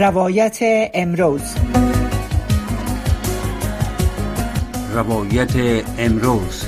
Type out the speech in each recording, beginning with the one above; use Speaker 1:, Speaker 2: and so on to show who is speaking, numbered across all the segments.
Speaker 1: روایت امروز.
Speaker 2: روایت امروز.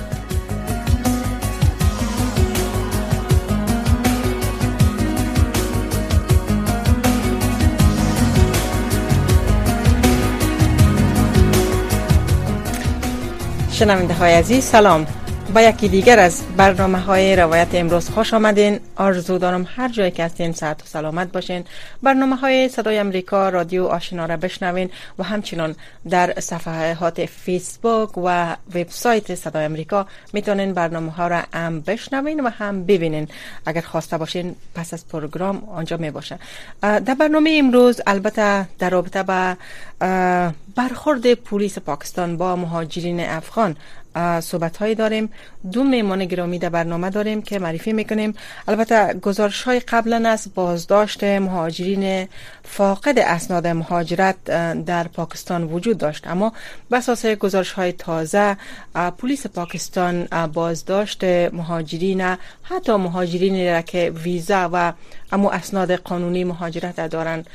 Speaker 3: شنونده های عزیز سلام. با یکی دیگر از برنامه های روایت امروز خوش آمدین. آرزو دارم هر جایی که هستین ساعت و سلامت باشین. برنامه های صدای امریکا رادیو آشنا را بشنوین و همچنان در صفحه هات فیسبوک و وبسایت صدای امریکا می‌تونین برنامه ها را هم بشنوین و هم ببینین. اگر خواسته باشین پس از پروگرام آنجا می باشه در برنامه امروز البته در رابطه با برخورد پلیس پاکستان با مهاجرین افغان صحبت هایی داریم. دو میمان گرامی در برنامه داریم که معرفی می‌کنیم. البته گزارش های قبلا از بازداشت مهاجرین فاقد اسناد مهاجرت در پاکستان وجود داشت. اما بساس گزارش های تازه پلیس پاکستان بازداشت مهاجرین حتی مهاجرین را که ویزا و اما اسناد قانونی مهاجرت دارند.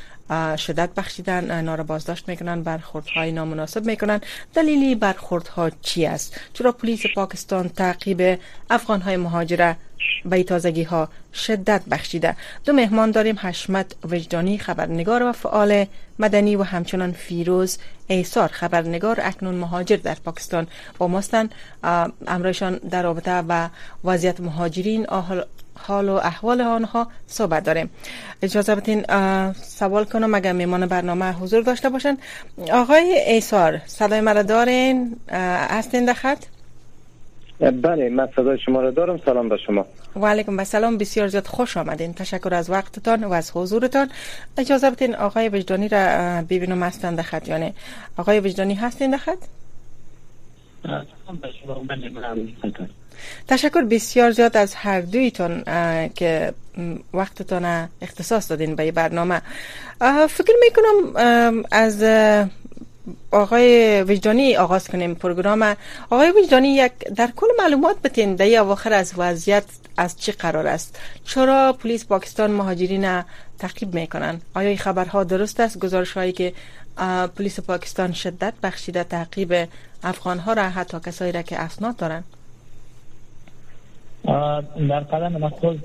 Speaker 3: شدت بخشیدن اینا را بازداشت می‌کنن برخوردهای نامناسب می‌کنن. دلیلی برخوردها چی است؟ چرا پلیس پاکستان تعقیب افغان های مهاجره به تازگی ها شدت بخشیده؟ دو مهمان داریم حشمت وجدانی خبرنگار و فعال مدنی و همچنان فیروز ایسار خبرنگار اکنون مهاجر در پاکستان. با ماستن امرایشان در رابطه با وضعیت مهاجرین حال و احوال آنها صحبت داریم. اجازه بدین سوال کنم اگر میمان برنامه حضور داشته باشن. آقای ایسار صدای مرا دارین؟ هستین دخط
Speaker 4: بله من صدای شما را دارم. سلام به شما.
Speaker 3: و علیکم سلام بسیار زیاد خوش آمدین. تشکر از وقتتان و از حضورتان. اجازه بدین آقای وجدانی را ببینم هستن دخط یعنی آقای وجدانی هستین دخط تشکر بسیار زیاد از هر دویتون که وقتتان اختصاص دادین به برنامه. فکر می‌کنم از آقای وجدانی آغاز کنیم پروگرام. آقای وجدانی یک در کل معلومات بتین در اواخر از وضعیت از چی قرار است؟ چرا پلیس پاکستان مهاجرین تعقیب می‌کنن؟ آیا این خبرها درست است؟ گزارش هایی که پلیس پاکستان شدت بخشیده تعقیب افغان ها را حتی کسایی را که اسناد دارن.
Speaker 5: در قدم من خود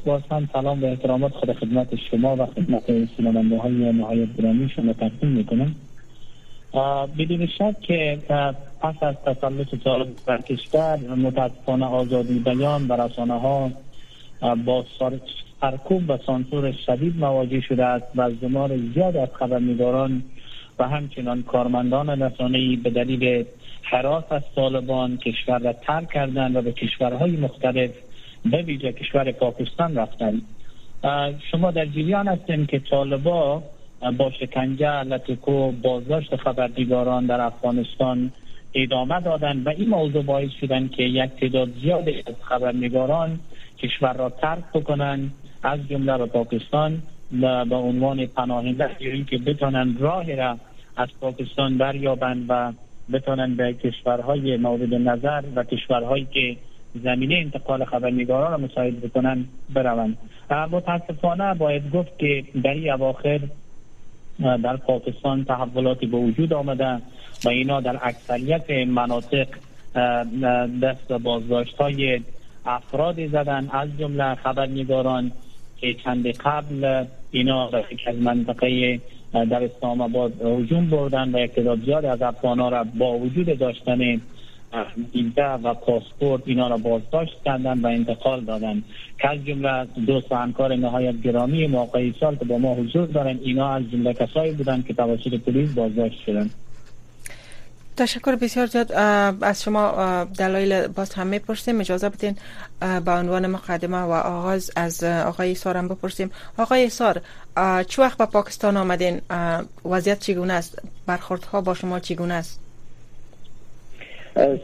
Speaker 5: سلام و احترامات خود خدمت شما و خدمت سنانده های نهایت گرامی شما تقدیم می‌کنم. بدون شک که پس از تسلط طالب بر کشور متاسفانه آزادی بیان و رسانه ها با سرکوب و سانسور شدید مواجه شده است و زمار زیاد از خبرنگاران و همچنان کارمندان رسانه‌ای به دلیل حراس از طالبان کشور را ترک کردند و به کشورهای مختلف به ویژه کشور پاکستان رفتند شما در جریان هستیم که طالبا با شکنجه لطکو بازداشت خبرنگاران در افغانستان ادامه دادن و این موضوع باعث شدن که یک تعداد زیادی از خبرنگاران کشور را ترک بکنن از جمله به پاکستان به عنوان پناهنده که بتونن راه را از پاکستان بریابند و بتونن به کشورهای مورد نظر و کشورهایی که زمینه انتقال خبرنگاران را مساعد بکنن بروند. متاسفانه باید گفت که در این اواخر در پاکستان تحولاتی به وجود آمده و اینا در اکثریت مناطق دست بازداشت های افراد زدن. از جمله خبرنگاران که چند قبل اینا از منطقه در اسلام آباد هجوم بردن و یک زیاد از افغان را با وجود داشتن ویزا و پاسپورت اینا را بازداشت کردن و انتقال دادن. که از جمله دوست و همکار نهایت گرامی موقعی سال که با ما حضور دارن اینا از جمله کسایی بودن که توسط پلیس بازداشت شدن.
Speaker 3: تشکر بسیار زیاد. از شما دلایل باز هم می‌پرسیم اجازه بدین به عنوان مقدمه و آغاز از آقای سارم بپرسیم. آقای سار چه وقت به پاکستان آمدین؟ وضعیت چگونه است؟ برخوردها با شما چگونه است؟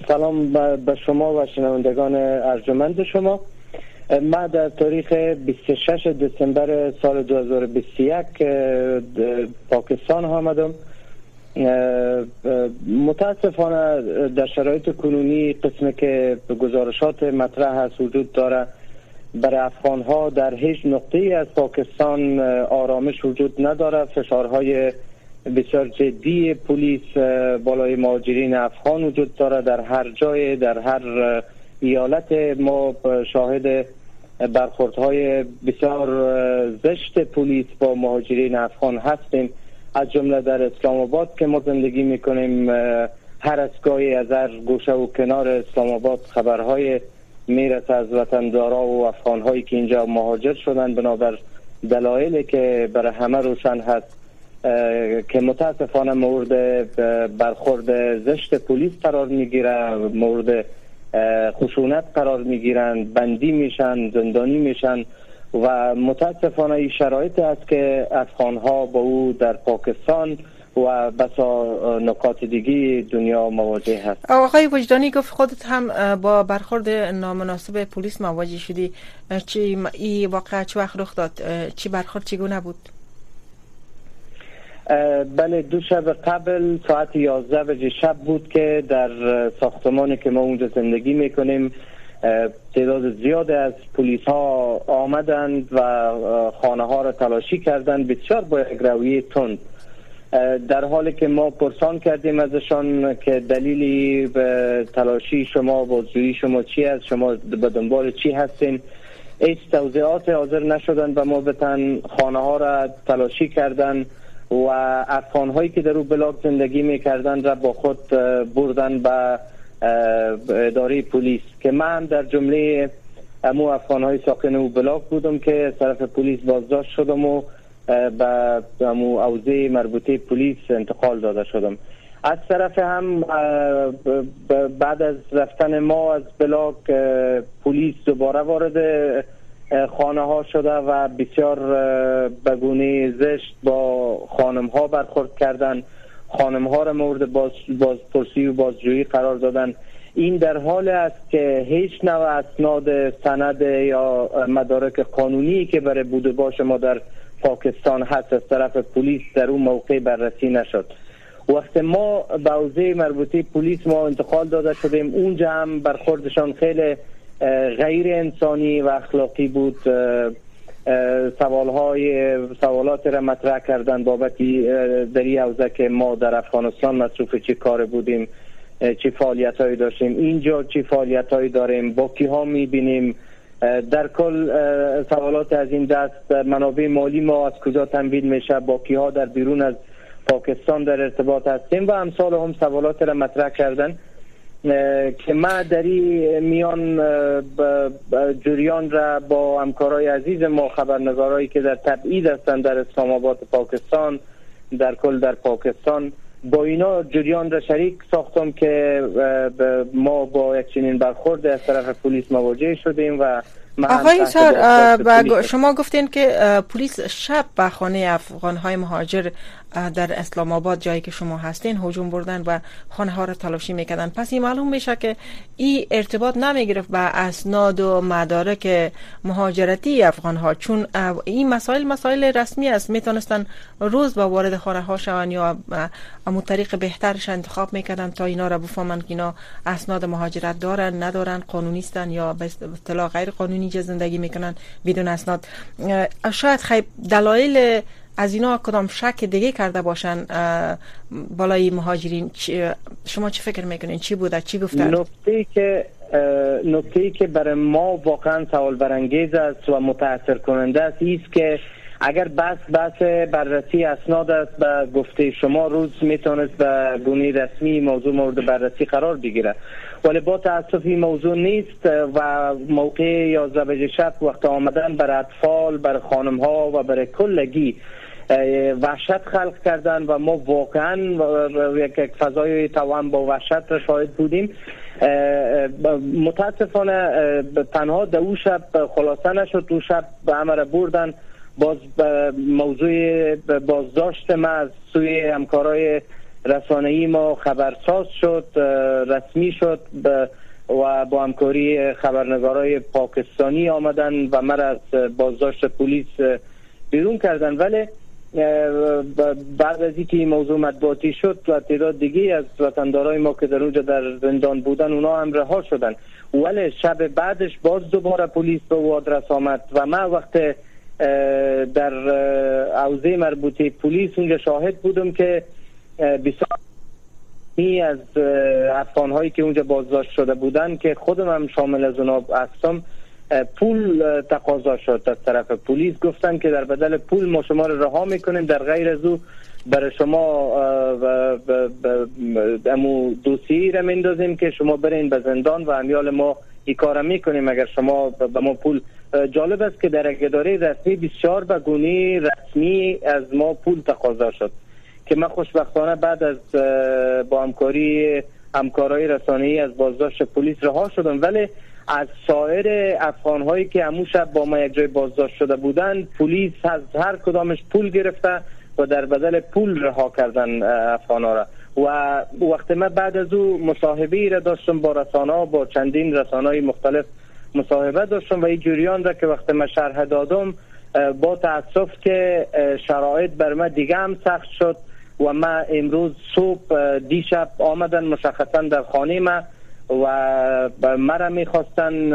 Speaker 4: سلام به شما و شنوندگان ارجمند شما. من در تاریخ 26 دسامبر سال 2021 پاکستان آمدم. متاسفانه در شرایط کنونی قسمی که گزارشات مطرح هست وجود داره برای افغان ها در هیچ نقطه از پاکستان آرامش وجود نداره. فشارهای بسیار جدی پلیس بالای مهاجرین افغان وجود داره در هر جای در هر ایالت ما شاهد برخوردهای بسیار زشت پلیس با مهاجرین افغان هستیم. از جمله در اسلام آباد که ما زندگی می‌کنیم هر اسگاهی از هر گوشه و کنار اسلام آباد خبرهای می‌رسه از وطندارا و افغانهایی که اینجا مهاجر شدن. بنابر دلایلی که برای همه روشن هست. که متاسفانه مورد برخورد زشت پلیس قرار می‌گیره مورد خشونت قرار می‌گیرند بندی میشن زندانی میشن و متاسفانه این شرایط است که افغان ها با او در پاکستان و بسا نکات دیگی دنیا مواجه هست.
Speaker 3: آقای وجدانی گفت خودت هم با برخورد نامناسب پلیس مواجه شدی. چی این واقع چه وقت رخ داد؟ چی برخورد چگونه بود؟
Speaker 4: بله دو شب قبل ساعت 11 بجه شب بود که در ساختمانی که ما اونجا زندگی می‌کنیم تعداد زیاد از پلیس ها آمدند و خانه ها را تلاشی کردند بسیار با یک رویه تند. در حالی که ما پرسان کردیم ازشان که دلیلی به تلاشی شما بازجویی شما چی است شما به دنبال چی هستین؟ هیچ توضیحات حاضر نشدن و ما بتن خانه ها را تلاشی کردن و افغان هایی که در او بلاک زندگی می کردن را با خود بردن به اداره پلیس. که من در جمله امو افغان های ساکن او بلاک بودم که طرف پلیس بازداشت شدم و به امو اوزه مربوطه پلیس انتقال داده شدم. از طرف هم بعد از رفتن ما از بلاک پلیس دوباره وارد خانه ها شده و بسیار بگونه زشت با خانم ها برخورد کردن. خانم ها را مورد باز بازپرسی و بازجویی قرار دادن. این در حال است که هیچ نوع اسناد سند یا مدارک قانونی که برای بوده باش ما در پاکستان هست از طرف پلیس در اون موقع بررسی نشد. وقت ما به حوزه مربوطه پلیس ما انتقال داده شدیم. اونجا هم برخوردشان خیلی غیر انسانی و اخلاقی بود. سوال های سوالات را مطرح کردن بابتی در این حوزه که ما در افغانستان مصروف چی کار بودیم چی فعالیت هایی داشتیم. اینجا چی فعالیت هایی داریم؟ با کی ها می‌بینیم در کل سوالات از این دست منابع مالی ما از کجا تنبیل میشه؟ با کی ها در بیرون از پاکستان در ارتباط هستیم و امثال هم سوالات را مطرح کردن. که ما در میان جریان را با همکارای عزیز ما خبرنگارایی که در تبعید هستند در اسلام آباد پاکستان در کل در پاکستان با اینا جریان را شریک ساختم که ما با یک چنین برخورد از طرف پلیس مواجه شدیم و
Speaker 3: آقای سر شما گفتین که پلیس شب به خانه افغان های مهاجر در اسلام آباد جایی که شما هستین هجوم بردن و خانه ها را تلاشی می‌کردن. پس این معلوم میشه که این ارتباط نمی‌گرفت با اسناد و مدارک مهاجرتی افغان ها چون این مسائل مسائل رسمی است. می‌تونستن روز با وارد خانه ها شون یا امو طریق بهترش انتخاب می‌کردن تا اینا را بفهمن که اینا اسناد مهاجرت دارن ندارن قانونیستن یا به اصطلاح غیر قانونی زندگی می‌کنن بدون اسناد. شاید خیلی دلایل از اینا کدام شک دیگه کرده باشن بالای مهاجرین؟ شما چی فکر می‌کنین؟ چی بوده؟ چی گفتن؟
Speaker 4: نکته که نکته که برای ما واقعا سوال برانگیز است و متاثر کننده است است که اگر بس بس بررسی اسناد است به گفته شما روز می‌تونست به گونه رسمی موضوع مورد بررسی قرار بگیره. ولی با تاسف این موضوع نیست و موقع یا بجه شب وقت آمدن بر اطفال بر خانم ها و برای کلگی وحشت خلق کردن و ما واقعا یک فضای توان با وحشت را شاهد بودیم. متاسفانه تنها دو شب خلاصه نشد. دو شب به همه بردن. باز موضوع بازداشت ما از سوی همکارای رسانه‌ای ما خبرساز شد رسمی شد. و با همکاری خبرنگارای پاکستانی آمدن و مرا از بازداشت پلیس بیرون کردن. ولی بعد از اینکه این موضوع مطبوعاتی شد و تعداد دیگه از وطندارای ما که در اونجا در زندان بودن اونا هم رها شدن. ولی شب بعدش باز دوباره پلیس به او آدرس آمد و من وقت در عوضه مربوطه پلیس اونجا شاهد بودم که بسیار از افغان هایی که اونجا بازداشت شده بودن که خودم هم شامل از اونا هستم پول تقاضا شد. از طرف پلیس گفتن که در بدل پول ما شما رو رها می‌کنیم. در غیر از او برای شما امو دوسیه را مندازیم که شما برین به زندان و امیال ما ای کار می‌کنیم. اگر شما به ما پول جالب است که در اداره رسمی بسیار به گونه رسمی از ما پول تقاضا شد. که من خوشبختانه بعد از با همکاری همکارای رسانه‌ای از بازداشت پلیس رها شدم. ولی از سایر افغان هایی که همون شب با ما یک جای بازداشت شده بودند پلیس از هر کدامش پول گرفته و در بدل پول رها کردن افغان ها را. و وقتی من بعد از او مصاحبه را داشتم با رسانه با چندین رسانه های مختلف مصاحبه داشتم و این جریان را که وقتی من شرح دادم با تاسف که شرایط بر من دیگه هم سخت شد و ما امروز صبح دیشب آمدن مشخصا در خانه ما و مرا می‌خواستن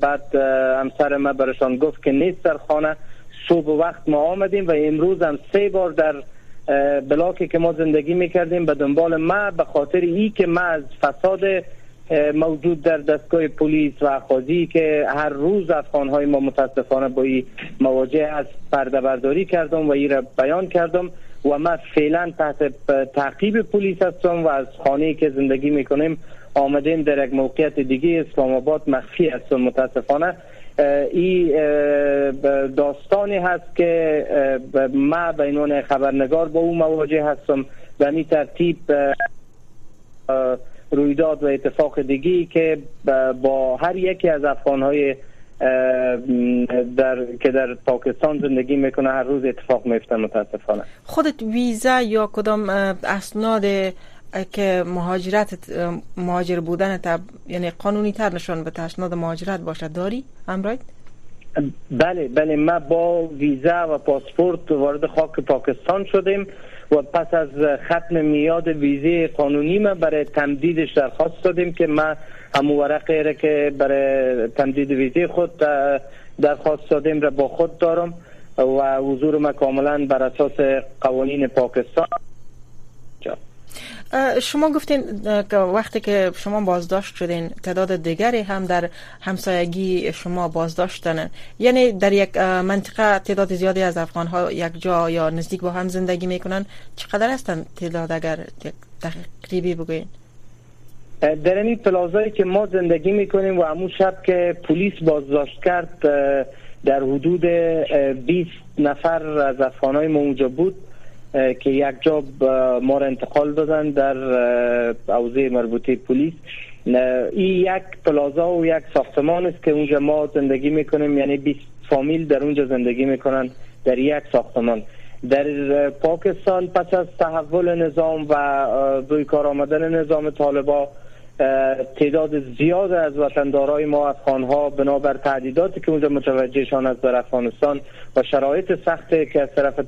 Speaker 4: بعد همسر ما برشان گفت که نیست در خانه. صبح وقت ما آمدیم و امروز هم سه بار در بلاکی که ما زندگی می‌کردیم به دنبال ما به خاطر ای که ما از فساد موجود در دستگاه پلیس و خازی که هر روز افغان های ما متاسفانه با این مواجه از پرده برداری کردم و ای را بیان کردم و ما فعلا تحت تعقیب پلیس هستم و از خانه که زندگی می‌کنیم آمدیم در یک موقعیت دیگه اسلام آباد مخفی هستم متاسفانه این داستانی هست که ما به عنوان خبرنگار با او مواجه هستم و می ترتیب رویداد و اتفاق دیگی که با هر یکی از افغانهای در که در پاکستان زندگی می‌کنه هر روز اتفاق میفته متاسفانه.
Speaker 3: خودت ویزا یا کدام اسناد که مهاجرت مهاجر بودن تا یعنی قانونی تر نشان به اسناد مهاجرت باشد. داری؟ امراید
Speaker 4: بله بله. ما با ویزا و پاسپورت وارد خاک پاکستان شدیم و پس از ختم میاد ویزه قانونی ما برای تمدیدش درخواست دادیم که ما هم ورقی که برای تمدید ویزه خود درخواست دادیم را با خود دارم و حضور ما کاملا بر اساس قوانین پاکستان.
Speaker 3: شما گفتین که وقتی که شما بازداشت شدین تعداد دیگری هم در همسایگی شما بازداشتن. یعنی در یک منطقه تعداد زیادی از افغان ها یک جا یا نزدیک با هم زندگی می‌کنن. چقدر هستن تعداد اگر تقریبی بگوین
Speaker 4: در این پلازایی که ما زندگی می‌کنیم و همون شب که پلیس بازداشت کرد در حدود 20 نفر از افغان های ما بود. که یک جا ما را انتقال دادن در حوزه مربوطه پلیس. این یک پلازا و یک ساختمان است که اونجا ما زندگی می‌کنیم. یعنی 20 فامیل در اونجا زندگی می‌کنن در یک ساختمان. در پاکستان پس از تحول نظام و روی کار آمدن نظام طالبا تعداد زیاد از وطندارای ما افغان ها بنابر تعدیداتی که اونجا متوجهشان از در افغانستان و شرایط سخت که از طرف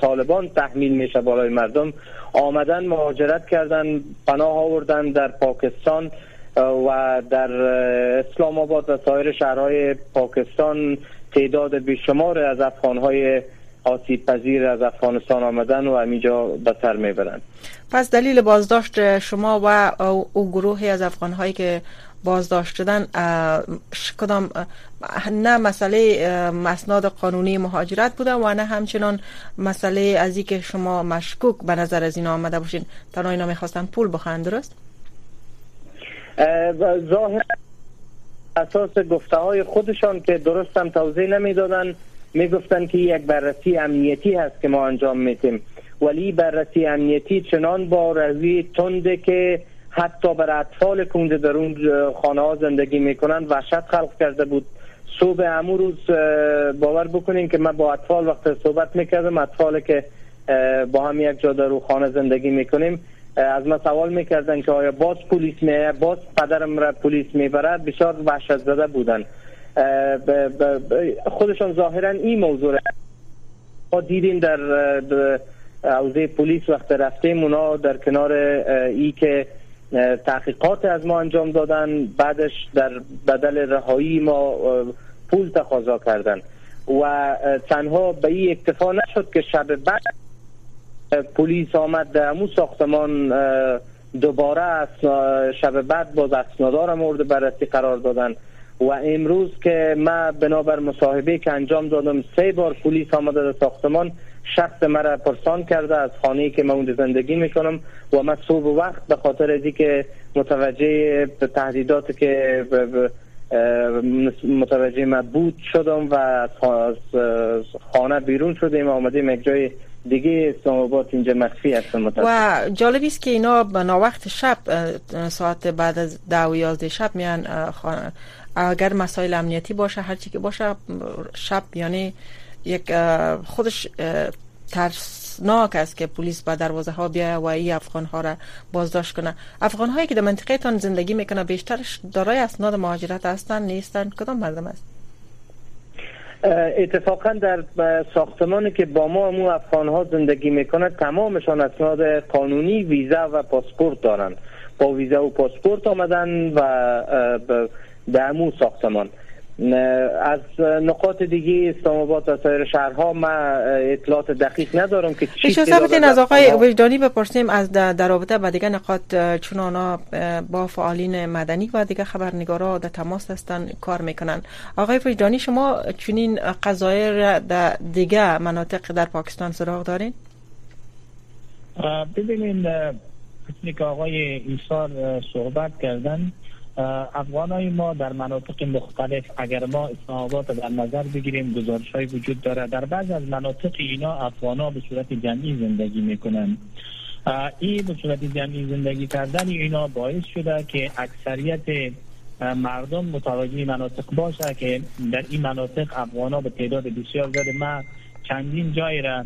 Speaker 4: طالبان تحمیل میشه بالای مردم آمدن مهاجرت کردن پناه آوردن در پاکستان و در اسلام آباد و سایر شهرهای پاکستان تعداد بیشمار از افغان های آسیب پذیر از افغانستان آمدن و همینجا به سر می‌برن.
Speaker 3: پس دلیل بازداشت شما و او گروهی از افغان هایی که بازداشت شدن کدام نه مسئله مسناد قانونی مهاجرت بوده و نه همچنان مسئله از که شما مشکوک به نظر از این آمده باشین تنها اینا می‌خواستن پول بخواهند درست؟
Speaker 4: ظاهر اساس گفته های خودشان که درست هم توضیح نمی‌دادن می‌گفتن که یک بررسی امنیتی هست که ما انجام میتیم ولی بررسی امنیتی چنان با روی تنده که حتی بر اطفال که در اون خانه ها زندگی می‌کنن وحشت خلق کرده بود. صبح امو روز باور بکنین که من با اطفال وقت صحبت می‌کردم. اطفال که با هم یک جا در خانه زندگی می‌کنیم از ما سوال می‌کردن که آیا باز پلیس میه باز پدرم را پلیس می‌برد؟ بسیار وحشت زده بودن. خودشان ظاهرا این موضوع ما دیدیم در حوزه پلیس وقت رفتیم اونا در کنار ای که تحقیقات از ما انجام دادن بعدش در بدل رهایی ما پول تقاضا کردن. و تنها به این اکتفا نشد که شب بعد پلیس آمد در امو ساختمان دوباره شب بعد باز اسنادار مورد بررسی قرار دادن. و امروز که ما بنابر مصاحبه که انجام دادم سه بار پلیس آمده در ساختمان شخص مرا پرسان کرده از خانه که من اونجا زندگی می‌کنم و من صبح وقت به خاطر ازی که متوجه تهدیدات که متوجه من بود شدم و از خانه بیرون شدیم آمدیم یک جای دیگه اسلام آباد اینجا مخفی هستم
Speaker 3: و جالبی است که اینا به وقت شب ساعت بعد از دو و یازده شب میان اگر مسائل امنیتی باشه هرچی که باشه شب یعنی یک خودش ترسناک است که پلیس به دروازه ها بیایه و این افغان ها را بازداشت کنه. افغان هایی که در منطقه تان زندگی می‌کنه بیشترش دارای اسناد مهاجرت هستن نیستن. کدام مردم است؟
Speaker 4: اتفاقا در ساختمانی که با ما امو افغان ها زندگی می‌کنه تمامشان اسناد قانونی ویزا و پاسپورت دارن. با ویزا و پاسپورت آمدن و در امو ساختمان. از نقاط دیگه اسلام آباد و سایر شهرها ما اطلاعات دقیق ندارم که
Speaker 3: چی از آقای وجدانی بپرسیم از در رابطه با دیگه نقاط چون آنها با فعالین مدنی و دیگه خبرنگارا در تماس هستن کار می‌کنن. آقای وجدانی شما چنین قضایه در دیگه مناطق در پاکستان سراغ دارین؟
Speaker 5: ببینین که آقای ایسار صحبت کردن افغان های ما در مناطق مختلف اگر ما اسلام در نظر بگیریم گزارش های وجود داره. در بعض از مناطق اینا افغان ها به صورت جمعی زندگی می‌کنن. این به صورت جمعی زندگی کردن اینا باعث شده که اکثریت مردم متوجه مناطق باشه که در این مناطق افغان ها به تعداد بسیار زیاد. ما چندین جای را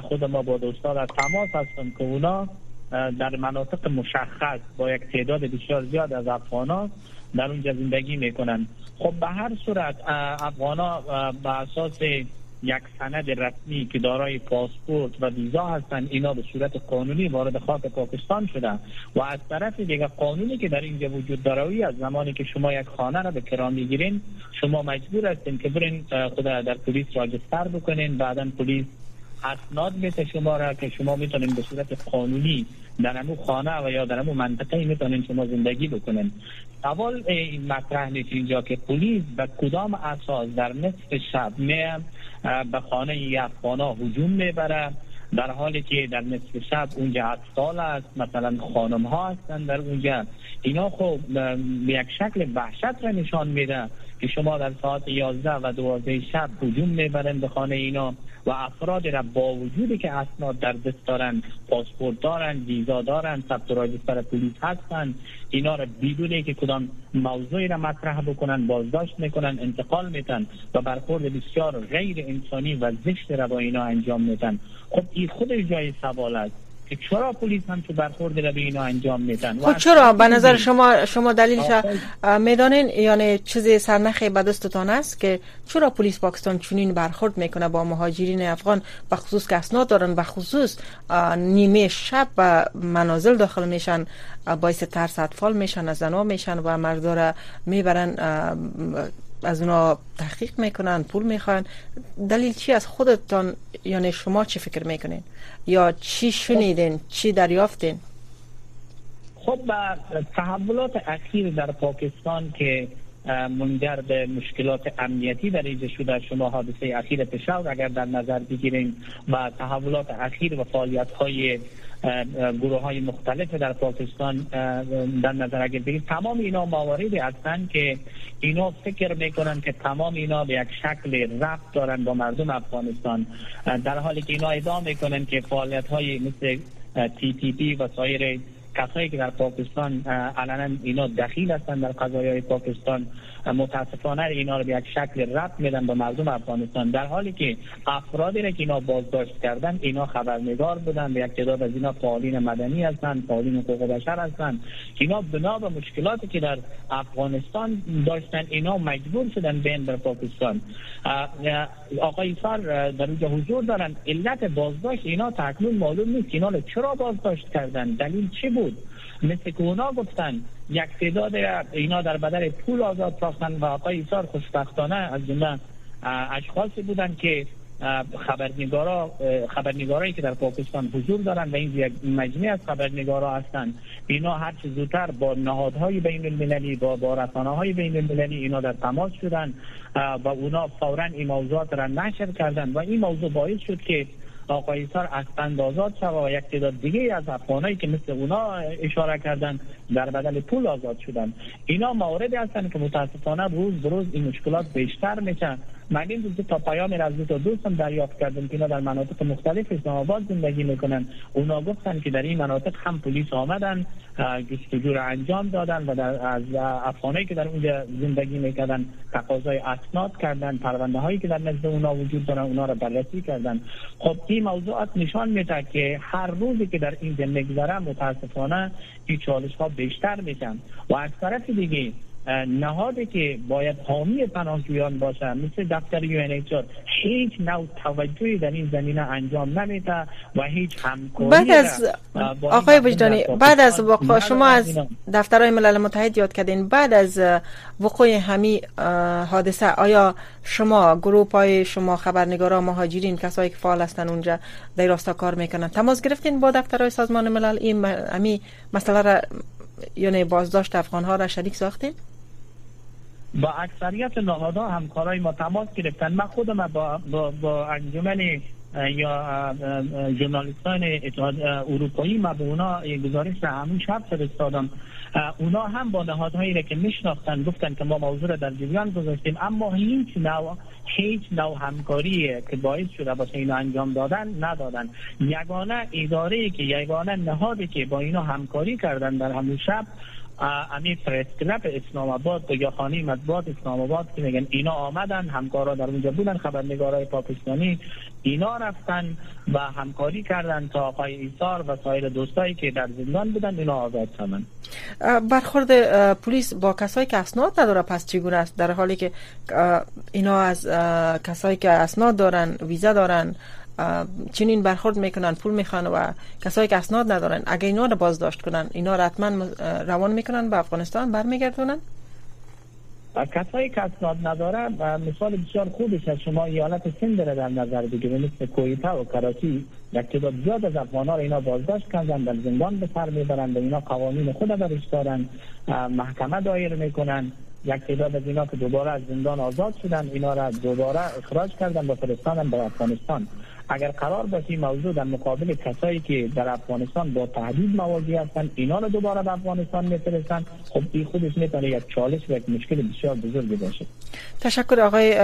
Speaker 5: خود ما با دوستان در تماس هستم که اونا در مناطق مشخص با یک تعداد بسیار زیاد از افغان در اونجا زندگی می‌کنن خب به هر صورت افغان به اساس یک سند رسمی که دارای پاسپورت و ویزا هستند اینا به صورت قانونی وارد خاک پاکستان شده و از طرف دیگه قانونی که در اینجا وجود داره از زمانی که شما یک خانه را به کرام می‌گیرین شما مجبور هستین که برین خود در پلیس راجستر بکنین بعدا پلیس اسناد میته شما را که شما می‌تونین به صورت قانونی در امو خانه و یا در امو منطقه می‌تونین شما زندگی بکنین. سوال مطرح نیست اینجا که پلیس به کدام اساس در نصف شب میام به خانه افغانا هجوم می‌بره در حالی که در نصف شب اونجا اطفال است مثلا خانم ها هستن در اونجا. اینا خب یک شکل وحشت را نشان میده که شما در ساعت 11 و 12 شب هجوم می‌برن به خانه اینا و افراد را با وجودی که اسناد در دست دارن پاسپورت دارن ویزا دارن ثبت راجستر پلیس هستن اینا را بدون که کدام موضوعی را مطرح بکنن بازداشت می‌کنن انتقال میتن و برخورد بسیار غیر انسانی و زشت را با اینا انجام میتن خب این خود جای سوال است. که چرا پلیس هم تو برخورد را به اینا انجام میدن؟
Speaker 3: خب چرا؟ به نظر شما شما دلیلش می‌دانین یعنی چیزی سرنخ به دستتان است که چرا پلیس پاکستان چنین برخورد می‌کنه با مهاجرین افغان به خصوص که اسناد دارن به خصوص نیمه شب و منازل داخل میشن باعث ترس اطفال میشن از زنا میشن و مردارا می‌برن از اونا تحقیق می‌کنن پول می‌خوان. دلیل چی از خودتان یعنی شما چی فکر می‌کنین؟ یا چی شنیدین چی دریافتین؟
Speaker 5: خب تحولات اخیر در پاکستان که منجر به مشکلات امنیتی در اینجا شده شما حادثه اخیر پشاور اگر در نظر بگیرین و تحولات اخیر و فعالیت های گروه های مختلف در پاکستان در نظر اگر بگیریم تمام اینا مواردی هستند که اینا فکر می‌کنن که تمام اینا به یک شکل رفت دارن با مردم افغانستان. در حالی که اینا ادعا می‌کنن که فعالیت های مثل تی تی پی و سایر کسایی که در پاکستان علنا اینا دخیل هستند در قضایای پاکستان متاسفانه اینا رو به یک شکل رد میدن به مردم افغانستان. در حالی که افرادی را که اینا بازداشت کردن اینا خبرنگار بودن یک تعداد از اینا فعالین مدنی هستند فعالین حقوق بشر هستند اینا بنا به مشکلاتی که در افغانستان داشتن اینا مجبور شدن بین در پاکستان. آقای سار در اونجا حضور دارن. علت بازداشت اینا تکنون معلوم نیست اینا چرا بازداشت کردن. دلیل چی بود؟ مثل که اونا گفتن یک تعداد اینا در بدل پول آزاد ساختن و آقای ایسار خوشبختانه از جمله اشخاصی بودن که خبرنگارا خبرنگارایی که در پاکستان حضور دارند و این یک مجموعه از خبرنگارا هستند اینا هر چه زودتر با نهادهای بین المللی با با رسانه بین المللی اینا در تماس شدن و اونا فورا این موضوعات را نشر کردن. و این موضوع باعث شد که آقای سار از آزاد شد و یک تعداد دیگه از افغانایی که مثل اونا اشاره کردن در بدل پول آزاد شدن. اینا مواردی هستند که متاسفانه روز بروز این مشکلات بیشتر میشن. من این روز تا پایام از دو دوستم دریافت کردم که در مناطق مختلف اسلام آباد زندگی می‌کنن. اونا گفتن که در این مناطق هم پلیس آمدن جستجو را انجام دادن و در از افغانایی که در اونجا زندگی می‌کردن تقاضای اسناد کردن پرونده هایی که در نزد اونا وجود دارن اونا را بررسی کردن. خب این موضوعات نشان میده که هر روزی که در اینجا میگذره متاسفانه این چالش ها بیشتر میشن. و از طرف دیگه نهادی که باید حامی پناهجویان باشه مثل دفتر یو هیچ نوع توجهی در این زمینه انجام نمیده و هیچ همکاری
Speaker 3: بعد از آقای وجدانی بعد از وقوع شما از دفترهای ملل متحد یاد کردین. بعد از وقوع همی حادثه آیا شما گروپ های شما خبرنگارا مهاجرین کسایی که فعال هستن اونجا در راستا کار می‌کنن تماس گرفتین با دفترهای سازمان ملل؟ این همی مسئله را یعنی بازداشت افغان ها را شریک ساختین؟
Speaker 5: با اکثریت نهادها همکارای ما تماس گرفتن. من خودم با, با, با انجمن یا ژورنالیستان اتحاد اروپایی ما به اونا گزارش را همون شب فرستادم. اونا هم با نهادهایی که میشناختن گفتن که ما موضوع را در جریان گذاشتیم. اما هیچ نوع هیچ نوع همکاری که باعث شده باشه اینو انجام دادن ندادن. یگانه اداره که یگانه نهادی که با اینا همکاری کردن در همون شب امی پرس کلب اسلام آباد یا خانه مطبوعات اسلام آباد که میگن اینا آمدن همکارا در اونجا بودن خبرنگارای پاکستانی اینا رفتن و همکاری کردن تا آقای ایثار و سایر دوستایی که در زندان بودن اینا آزاد شدن.
Speaker 3: برخورد پلیس با کسایی که اسناد نداره پس چگونه است؟ در حالی که اینا از کسایی که اسناد دارن ویزا دارن چنین برخورد می‌کنن پول می‌خوان و کسایی که اسناد ندارن اگه اینا رو بازداشت کنن اینا رو حتما روان می‌کنن به افغانستان برمیگردونن؟
Speaker 5: کسایی که اسناد نداره مثال بسیار خوبش از شما ایالت سند را در نظر بگیرید مثل کویتا و کراچی یک تعداد زیاد از افغان اینا بازداشت کردن در زندان به سر می‌برند و اینا قوانین خود برش دارن محکمه دایر می‌کنن. یک تعداد از اینا که دوباره از زندان آزاد شدن اینا را دوباره اخراج کردن و فرستادن به افغانستان. اگر قرار باشه موضوع در مقابل کسایی که در افغانستان با تهدید مواجه هستند اینا رو دوباره به افغانستان میفرستن خب این خودش می‌تونه یک چالش و یک مشکل بسیار بزرگی باشه.
Speaker 3: تشکر آقای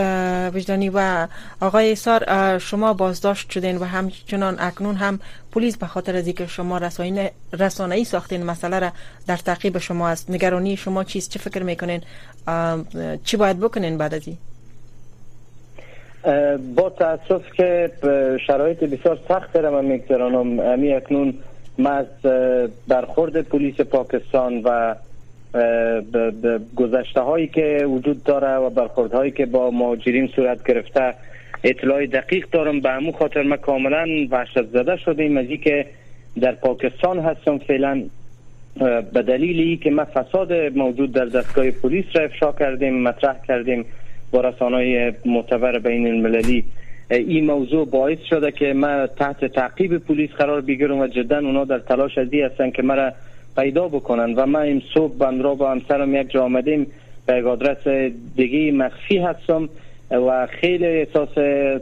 Speaker 3: وجدانی و آقای سار شما بازداشت شدین و همچنان اکنون هم پلیس به خاطر از اینکه شما رسانه ای ساختین مسئله را در تعقیب شما است. نگرانی شما چیست؟ چه فکر می‌کنین؟ چی باید بکنین بعد از این؟
Speaker 4: با تاسف که شرایط بسیار سخت را من میگذرانم. امی اکنون ما از برخورد پلیس پاکستان و گذشته هایی که وجود داره و برخورد هایی که با مهاجرین صورت گرفته اطلاع دقیق دارم. به همون خاطر ما کاملا وحشت زده شدیم. از که در پاکستان هستم فعلا به دلیلی که ما فساد موجود در دستگاه پلیس را افشا کردیم مطرح کردیم. با رسانه معتبر بین المللی. این موضوع باعث شده که ما تحت تعقیب پلیس قرار بگیرم و جدا اونا در تلاش ازی هستن که مرا پیدا بکنن. و ما این صبح بندرا با همسرم یک جا آمدیم. به یک آدرس دیگه مخفی هستم. و خیلی احساس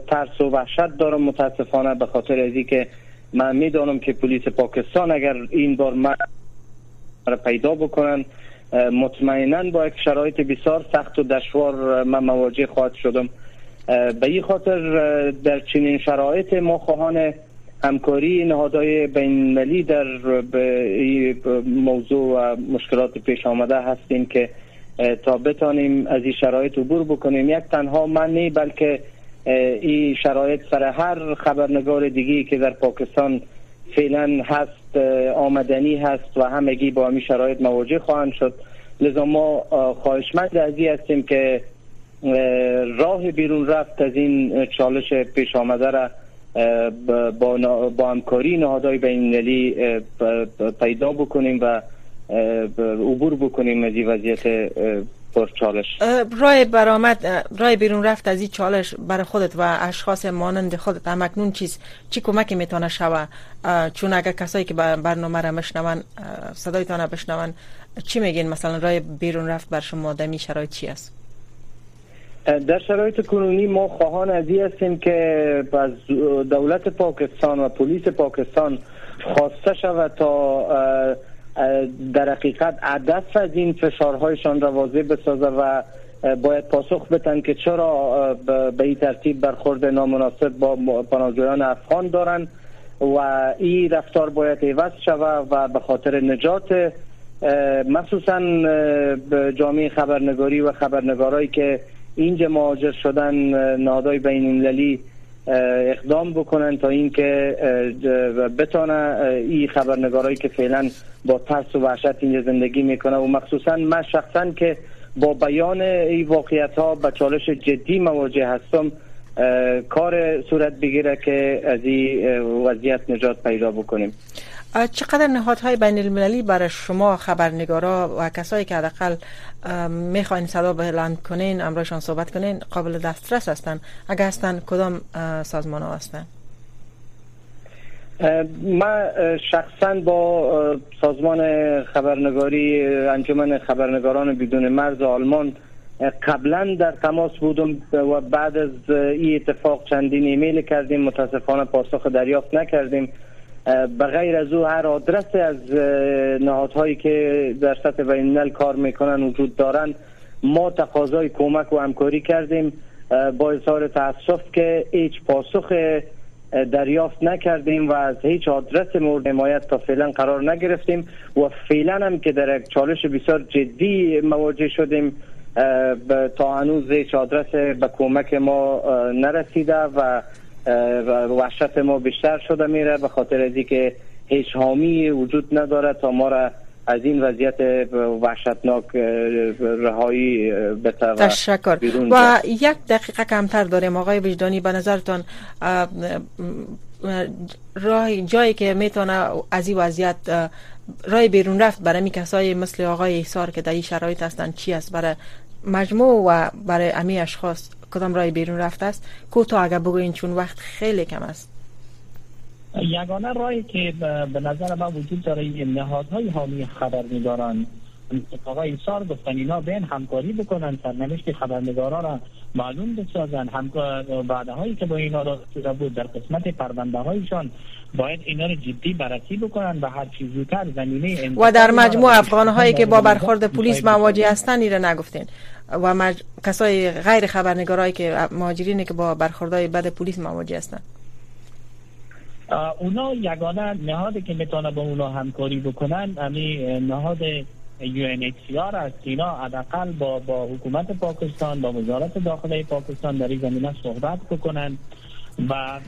Speaker 4: ترس و وحشت دارم. متاسفانه به خاطر ازی که من می‌دانم که پلیس پاکستان اگر این بار من پیدا بکنن مطمئنا با یک شرایط بسیار سخت و دشوار من مواجه خواهد شدم. به این خاطر در چنین شرایط ما خواهان همکاری نهادهای بین در موضوع و مشکلات پیش آمده هستیم که تا بتانیم از این شرایط عبور بکنیم. یک تنها من نه بلکه این شرایط سر هر خبرنگار دیگی که در پاکستان فعلا هست آمدنی هست و همگی با همین شرایط مواجه خواهند شد. لذا ما خواهشمند از هستیم که راه بیرون رفت از این چالش پیش آمده را با, با همکاری نهادهای بین پیدا بکنیم و عبور بکنیم از این وضعیت چالش.
Speaker 3: رای برآمد رای بیرون رفت از این چالش برای خودت و اشخاص مانند خودت. همکنون چیز چی کمکی می‌تونه شوه؟ چون اگر کسایی که برنامه را مشنون صدایتان بشنون چی میگین؟ مثلا رای بیرون رفت بر شما دمی شرایط چی است؟
Speaker 4: در شرایط کنونی ما خواهان از هستیم که از دولت پاکستان و پلیس پاکستان خواسته شود تا در حقیقت عدف از این فشارهایشان را واضح بسازه و باید پاسخ بتن که چرا به این ترتیب برخورد نامناسب با پناهجویان افغان دارن و این رفتار باید عوض شود و به خاطر نجات مخصوصا جامعه خبرنگاری و خبرنگارایی که اینجا مهاجر شدن نادای بین المللی اقدام بکنن تا اینکه بتانه این خبرنگارایی که فعلا با ترس و وحشت اینجا زندگی می‌کنه و مخصوصا من شخصا که با بیان این واقعیت ها به چالش جدی مواجه هستم کار صورت بگیره که از این وضعیت نجات پیدا بکنیم.
Speaker 3: چقدر نهادهای بین المللی برای شما خبرنگارا و کسایی که حداقل می‌خواین صدا بلند کنین امرایشان صحبت کنین قابل دسترس هستن؟ اگر هستن کدام سازمان ها هستن؟
Speaker 4: من شخصا با سازمان خبرنگاری انجمن خبرنگاران بدون مرز آلمان قبلا در تماس بودم و بعد از این اتفاق چندین ایمیل کردیم متاسفانه پاسخ دریافت نکردیم. به غیر از او هر آدرس از نهادهایی که در سطح بین کار می‌کنن وجود دارن ما تقاضای کمک و همکاری کردیم با اظهار تاسف که هیچ پاسخ دریافت نکردیم و از هیچ آدرس مورد حمایت تا فعلا قرار نگرفتیم و فعلا هم که در یک چالش بسیار جدی مواجه شدیم تا هنوز هیچ آدرس به کمک ما نرسیده و وحشت ما بیشتر شده میره به خاطر از که هیچ حامی وجود نداره تا ما را از این وضعیت وحشتناک رهایی بده
Speaker 3: تشکر. و یک دقیقه کمتر داریم. آقای وجدانی به نظرتان راه جایی که می‌تونه از این وضعیت رای بیرون رفت برای می کسای مثل آقای ایسار که در این شرایط هستن چی است برای مجموع و برای امی اشخاص؟ کدام رای بیرون رفته است؟ کوتاه اگر بگوین چون وقت خیلی کم است.
Speaker 5: یگانه رایی که به نظر من وجود داره نهادهای حامی خبرنگاران آقای ایسار گفتن اینا بین همکاری بکنن سرنوشت خبرنگاران را معلوم بسازن. هم بعدهایی که با اینا را بود در قسمت پرونده هایشان باید اینا رو جدی بررسی بکنن و هر چیز زودتر زمینه
Speaker 3: و در مجموع افغان هایی که با برخورد پلیس مواجه هستن ایره نگفتین. و مج... کسای غیر خبرنگارایی که مهاجرینی که با برخوردهای بد پلیس مواجه هستن.
Speaker 5: اونا یگانه نهادی که می‌تونه با اونا همکاری بکنن امی نهاد UNHCR است اینا حداقل با با حکومت پاکستان با وزارت داخله پاکستان در این زمینه صحبت بکنن. و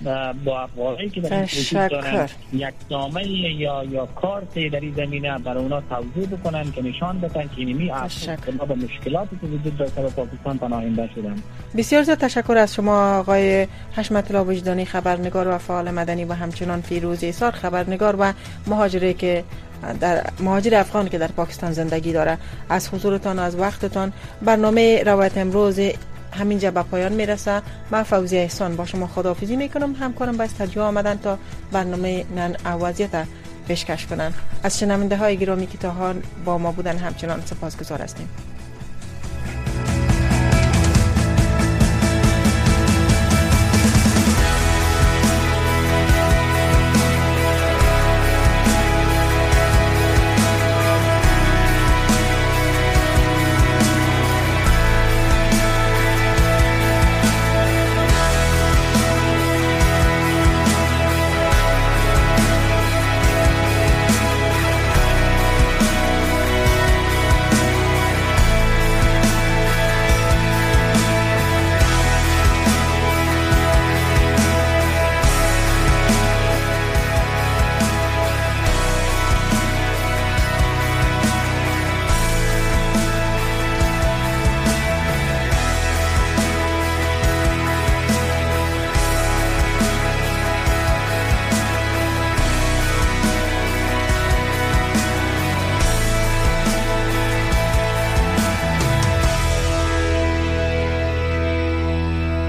Speaker 5: با افغانایی که در این دارن یک نامه یا یا کارت در این زمینه برای اونا توضیح بکنن که نشان بدن که اینمی افغان با مشکلاتی که وجود داره به پاکستان پناهنده شدن.
Speaker 3: بسیار زیاد تشکر از شما آقای حشمت الله وجدانی خبرنگار و فعال مدنی و همچنان فیروز ایسار خبرنگار و مهاجری که در مهاجر افغان که در پاکستان زندگی داره. از حضورتان و از وقتتان. برنامه روایت امروز همینجا به پایان می‌رسه. من فوزی احسان با شما خداحافظی می‌کنم. همکارم به استودیو آمدن تا برنامه نن وضعیت پیشکش کنن. از شنونده های گرامی که تا با ما بودن. همچنان سپاسگزار هستیم.